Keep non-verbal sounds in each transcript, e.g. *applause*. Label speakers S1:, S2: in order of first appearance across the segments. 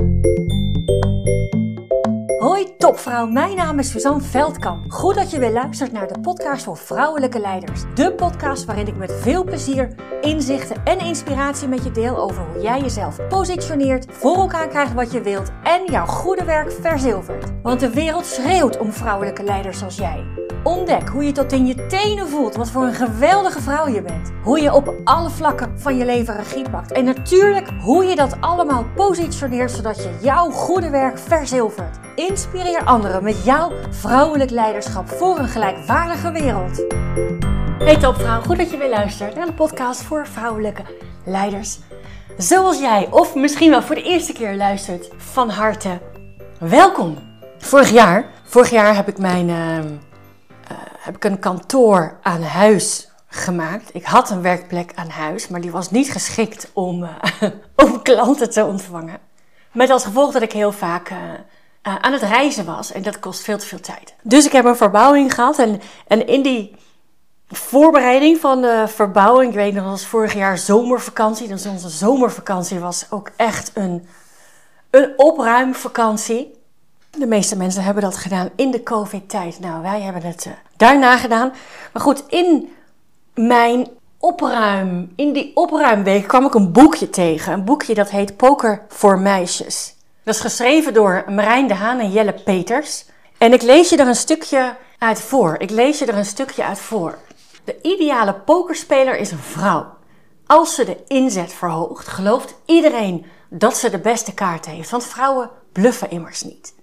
S1: Música Hoi topvrouw, mijn naam is Suzanne Veldkamp. Goed dat je weer luistert naar de podcast voor vrouwelijke leiders. De podcast waarin ik met veel plezier inzichten en inspiratie met je deel over hoe jij jezelf positioneert, voor elkaar krijgt wat je wilt en jouw goede werk verzilvert. Want de wereld schreeuwt om vrouwelijke leiders zoals jij. Ontdek hoe je tot in je tenen voelt wat voor een geweldige vrouw je bent. Hoe je op alle vlakken van je leven regie pakt. En natuurlijk hoe je dat allemaal positioneert zodat je jouw goede werk verzilvert. Inspireer anderen met jouw vrouwelijk leiderschap voor een gelijkwaardige wereld. Hey topvrouw, goed dat je weer luistert naar de podcast voor vrouwelijke leiders. Zoals jij, of misschien wel voor de eerste keer luistert, van harte welkom. Vorig jaar, vorig jaar heb ik mijn... Uh, heb ik een kantoor aan huis gemaakt. Ik had een werkplek aan huis, maar die was niet geschikt om, uh, *laughs* om klanten te ontvangen. Met als gevolg dat ik heel vaak uh, aan het reizen was en dat kost veel te veel tijd. Dus ik heb een verbouwing gehad en, en in die voorbereiding van de verbouwing, ik weet nog, was vorig jaar zomervakantie. Dus onze zomervakantie was ook echt een, een opruimvakantie. De meeste mensen hebben dat gedaan in de COVID-tijd. Nou, wij hebben het uh, daarna gedaan. Maar goed, in mijn opruim, in die opruimweek kwam ik een boekje tegen. Een boekje dat heet Poker voor Meisjes. Dat is geschreven door Marijn de Haan en Jelle Peters. En ik lees je er een stukje uit voor. Ik lees je er een stukje uit voor. De ideale pokerspeler is een vrouw. Als ze de inzet verhoogt, gelooft iedereen dat ze de beste kaart heeft. Want vrouwen bluffen immers niet.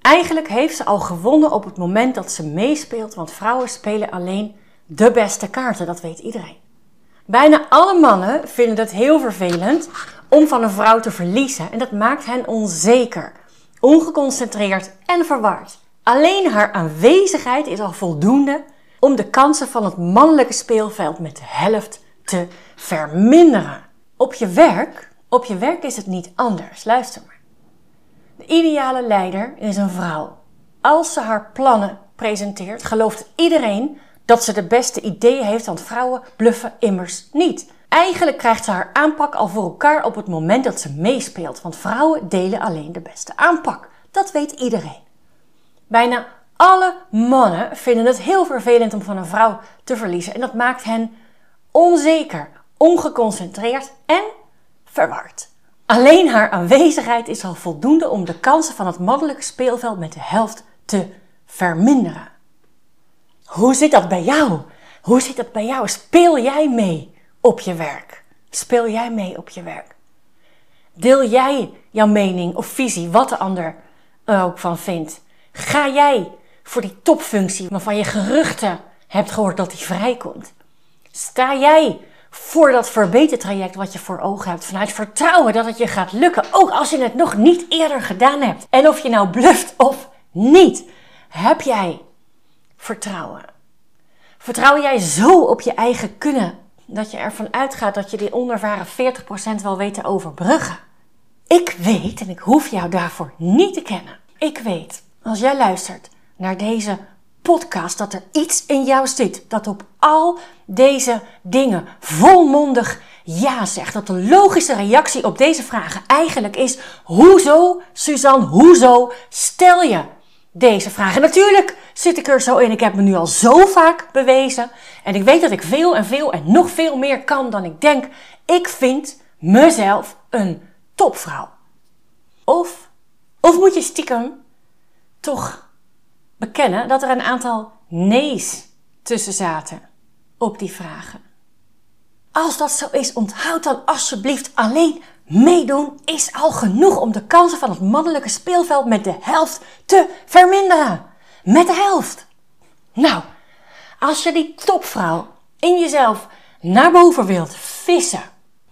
S1: Eigenlijk heeft ze al gewonnen op het moment dat ze meespeelt, want vrouwen spelen alleen de beste kaarten, dat weet iedereen. Bijna alle mannen vinden het heel vervelend om van een vrouw te verliezen en dat maakt hen onzeker, ongeconcentreerd en verward. Alleen haar aanwezigheid is al voldoende om de kansen van het mannelijke speelveld met de helft te verminderen. Op je werk, op je werk is het niet anders. Luister maar. De ideale leider is een vrouw. Als ze haar plannen presenteert, gelooft iedereen dat ze de beste ideeën heeft, want vrouwen bluffen immers niet. Eigenlijk krijgt ze haar aanpak al voor elkaar op het moment dat ze meespeelt, want vrouwen delen alleen de beste aanpak. Dat weet iedereen. Bijna alle mannen vinden het heel vervelend om van een vrouw te verliezen en dat maakt hen onzeker, ongeconcentreerd en verward. Alleen haar aanwezigheid is al voldoende om de kansen van het mannelijke speelveld met de helft te verminderen. Hoe zit dat bij jou? Hoe zit dat bij jou? Speel jij mee op je werk? Speel jij mee op je werk? Deel jij jouw mening of visie, wat de ander er ook van vindt? Ga jij voor die topfunctie waarvan je geruchten hebt gehoord dat die vrijkomt? Sta jij voor dat verbetertraject wat je voor ogen hebt. Vanuit vertrouwen dat het je gaat lukken. Ook als je het nog niet eerder gedaan hebt. En of je nou bluft of niet. Heb jij vertrouwen? Vertrouw jij zo op je eigen kunnen dat je ervan uitgaat dat je die onervaren 40% wel weet te overbruggen? Ik weet, en ik hoef jou daarvoor niet te kennen. Ik weet, als jij luistert naar deze podcast dat er iets in jou zit dat op al deze dingen volmondig ja zegt. Dat de logische reactie op deze vragen eigenlijk is: hoezo, Suzanne, hoezo stel je deze vragen? Natuurlijk zit ik er zo in. Ik heb me nu al zo vaak bewezen. En ik weet dat ik veel en veel en nog veel meer kan dan ik denk. Ik vind mezelf een topvrouw. Of, of moet je stiekem toch bekennen dat er een aantal nee's tussen zaten op die vragen. Als dat zo is, onthoud dan alsjeblieft alleen meedoen is al genoeg om de kansen van het mannelijke speelveld met de helft te verminderen. Met de helft. Nou, als je die topvrouw in jezelf naar boven wilt vissen,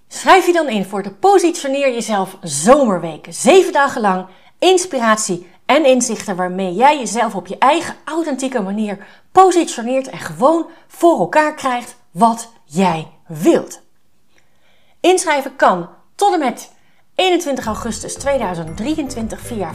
S1: schrijf je dan in voor de Positioneer Jezelf Zomerweken. Zeven dagen lang inspiratie en inzichten waarmee jij jezelf op je eigen authentieke manier positioneert en gewoon voor elkaar krijgt wat jij wilt. Inschrijven kan tot en met 21 augustus 2023 via